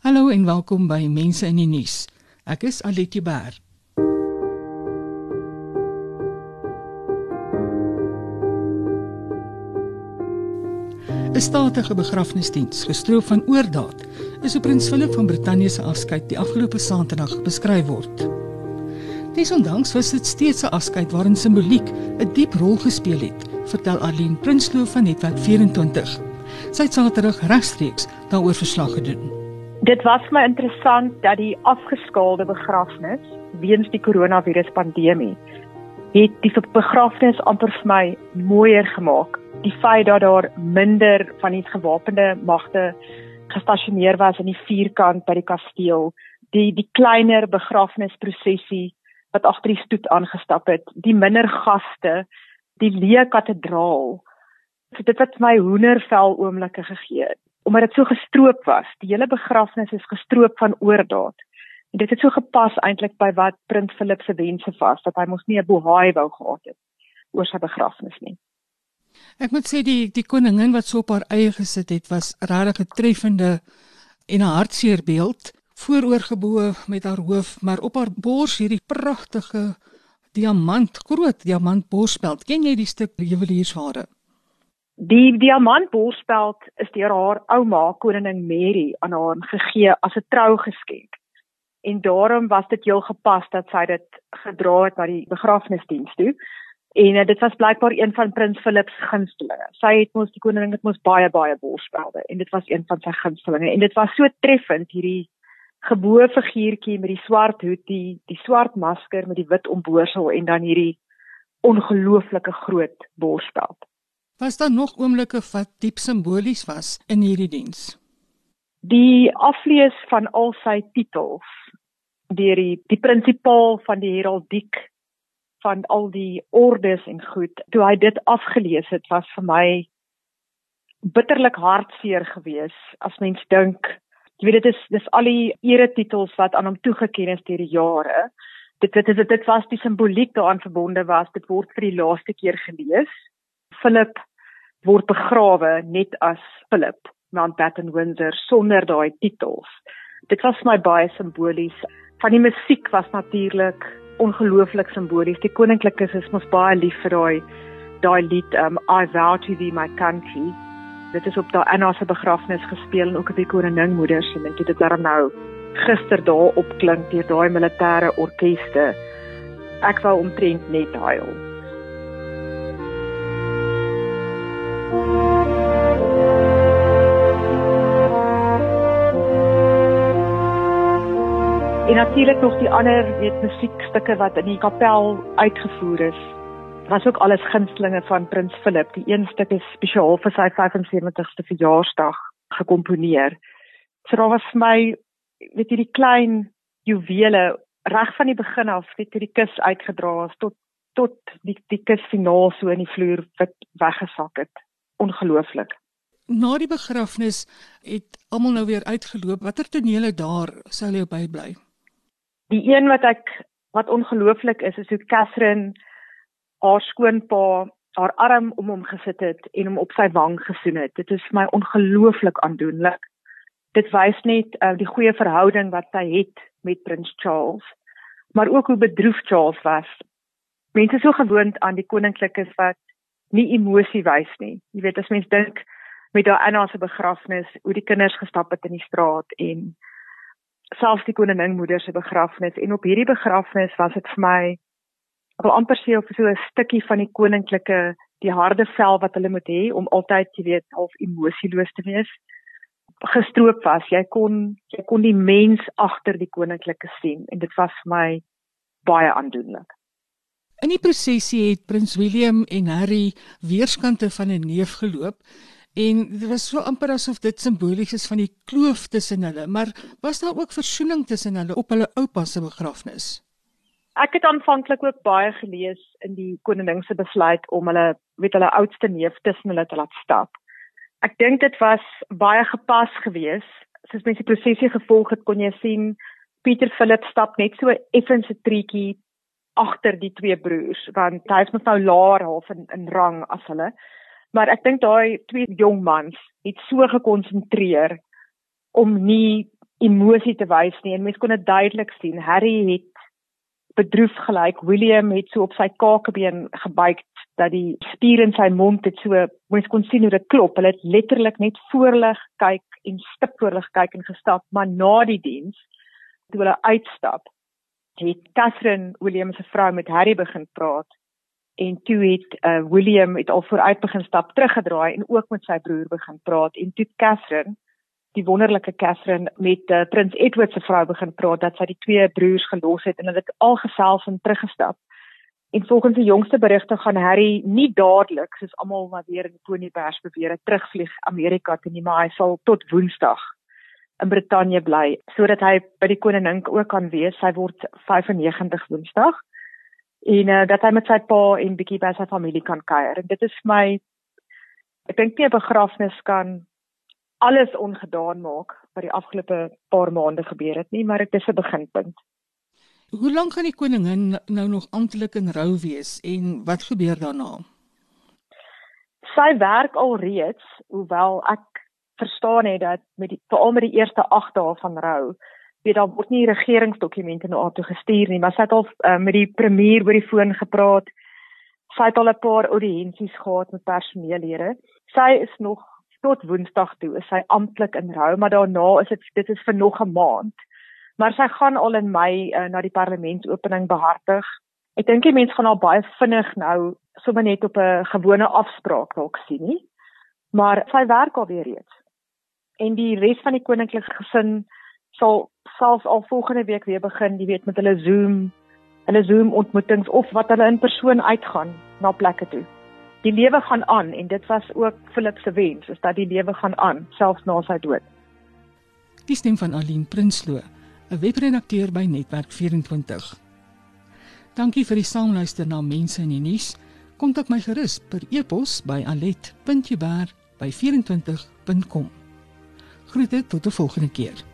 Hallo en welkom by Mense in die Nuus. Ek is Aletjie Baer. 'n Statige begrafnisdiens, gestroop van oordaat, is op Prins Philip van Brittanje se afskeid die afgelope Saterdag beskryf word. Desondanks was dit steeds 'n afskeid waarin simboliek 'n diep rol gespeel het, vertel Arlene Prinsloo van Netwerk 24. Sy het Saterdag regstreeks daaroor verslag gedoen. Dit was my interessant dat die afgeskaalde begrafnis weens die koronavirus pandemie het die begrafnis amper vir my mooier gemaak die feit dat daar minder van die gewapende magte gestasioneer was in die vierkant by die kasteel, die die kleiner begrafnisprosesie wat agter die stoet aangestap het, die minder gaste, die leë kathedraal. So dit het my hoendervel oomblikke gegee omdat dit so gestroop was. Die hele begrafnis is gestroop van oordaat. En dit het so gepas eintlik by wat Prins Philip se wense was dat hy mos nie 'n bohaai wou gehad het oor sy begrafnis nie. Ek moet sê die die koningin wat so op haar eie gesit het was regtig 'n treffende en 'n hartseer beeld vooroorgebo met haar hoof maar op haar bors hierdie pragtige diamant groot diamant borspeld ken jy die stuk juweliersware Die diamant borspeld is deur haar ouma koningin Mary aan haar gegee as 'n trougeskenk en daarom was dit heel gepas dat sy dit gedra het na die begrafnisdiens toe En uh, dit was blykbaar een van prins Philip se gunstelinge. Sy het mos die koningin het mos baie baie borspelde en dit was een van sy gunstelinge en dit was so treffend hierdie geboue figuurtjie met die swart hoed, die die swart masker met die wit omboorsel en dan hierdie ongelooflike groot borspeld. Was daar nog oomblikke wat diep simbolies was in hierdie diens? Die aflees van al sy titels deur die die prinsipaal van die heraldiek van al die ordes en goed. Toe hy dit afgelees het, was vir my bitterlik hartseer gewees as mens dink, jy weet dit is dis al die eretitels wat aan hom toegekend is deur die jare. Dit dit dit, dit was die simboliek daaraan verbonde was. Dit word vir die laaste keer gelees. Philip word begrawe net as Philip Mountbatten Windsor sonder daai titels. Dit was my baie simbolies. Van die musiek was natuurlik ongelooflik simbolies. Die koninklikes is mos baie lief vir daai daai lied um I vow to thee my country. Dit is op daai Anna se begrafnis gespeel en ook op die koningmoeder se en dit het daar nou gister daar opklink deur daai militêre orkeste. Ek wou omtrent net huil. En natuurlik nog die ander weet musiekstukke wat in die kapel uitgevoer is. Was ook alles gunstelinge van Prins Philip. Die een stuk is spesiaal vir sy 75ste verjaarsdag gekomponeer. So daar was vir my weet jy die klein juwele reg van die begin af, weet jy die kus uitgedra is tot tot die die kus finaal so in die vloer wat weggesak het. Ongelooflik. Na die begrafnis het almal nou weer uitgeloop. Watter tonele daar sou jy by bly? Die een wat ek wat ongelooflik is is hoe Catherine haar skoonpa haar arm om hom gesit het en hom op sy wang gesoen het. Dit is vir my ongelooflik aandoenlik. Dit wys net uh, die goeie verhouding wat sy het met Prins Charles, maar ook hoe bedroef Charles was. Mense is so gewoond aan die koninklikes wat nie emosie wys nie. Jy weet as mens dink met daai Anna se begrafnis, hoe die kinders gestap het in die straat en selfs die koningmoeder se begrafnis en op hierdie begrafnis was dit vir my wel amper sê of so 'n stukkie van die koninklike die harde vel wat hulle moet hê om altyd jy weet half emosieloos te wees gestroop was jy kon jy kon die mens agter die koninklike sien en dit was vir my baie aandoenlik In die prosesie het prins William en Harry weerskante van 'n neef geloop En dit was so amper asof dit simbolies is van die kloof tussen hulle, maar was daar ook versoening tussen hulle op hulle oupa se begrafnis? Ek het aanvanklik ook baie gelees in die koning se besluit om hulle weet hulle oudste neef tussen hulle te laat stap. Ek dink dit was baie gepas geweest. Soos mense die prosesie gevolg het, kon jy sien Pieter Philip stap net so effens 'n treetjie agter die twee broers want hy is mos nou laer half in, in rang as hulle maar ek dink daai twee jong mans het so gekonsentreer om nie emosie te wys nie en mense kon dit duidelik sien. Harry het bedroef gelyk. William het so op sy kakebeen gebuig dat die spier in sy mond het so mens kon sien hoe dit klop. Hulle het letterlik net voorlig kyk en stip voorlig kyk en gestap, maar na die diens toe hulle uitstap, het Catherine William se vrou met Harry begin praat en toe het uh, William het al vooruit begin stap teruggedraai en ook met sy broer begin praat en toe Catherine die wonderlike Catherine met uh, Prins Edward se vrou begin praat dat sy die twee broers gelos het en hulle het al gesels en teruggestap. En volgens die jongste berigte gaan Harry nie dadelik soos almal wat weer in Ponypers beweer het terugvlieg Amerika toe nie, maar hy sal tot Woensdag in Brittanje bly sodat hy by die koningin ook kan wees. Sy word 95 Woensdag. En uh, dat hy met sy pa en bietjie by sy familie kan kuier. En dit is my ek dink nie 'n begrafnis kan alles ongedaan maak wat die afgelope paar maande gebeur het nie, maar dit is 'n beginpunt. Hoe lank gaan die koningin nou nog amptelik in rou wees en wat gebeur daarna? Sy werk al reeds, hoewel ek verstaan het dat met die veral met die eerste 8 dae van rou, weet daar word nie regeringsdokumente na haar toe gestuur nie, maar sy het al uh, met die premier oor die foon gepraat. Sy het al 'n paar audiensies gehad met personeellede. Sy is nog tot Woensdag toe is sy amptelik in rou, maar daarna is dit dit is vir nog 'n maand. Maar sy gaan al in Mei uh, na die parlementsopening behartig. Ek dink die mense gaan al baie vinnig nou sommer net op 'n gewone afspraak dalk sien nie. Maar sy werk al weer reeds. En die res van die koninklike gesin sal selfs al volgende week weer begin, jy weet met hulle Zoom, hulle Zoom ontmoetings of wat hulle in persoon uitgaan na plekke toe die lewe gaan aan en dit was ook Philip se wens is dat die lewe gaan aan selfs na sy dood. Die stem van Aline Prinsloo, 'n webredakteur by Netwerk 24. Dankie vir die saamluister na mense in die nuus. Kontak my gerus per e-pos by alet.jubber@24.com. Groete tot 'n volgende keer.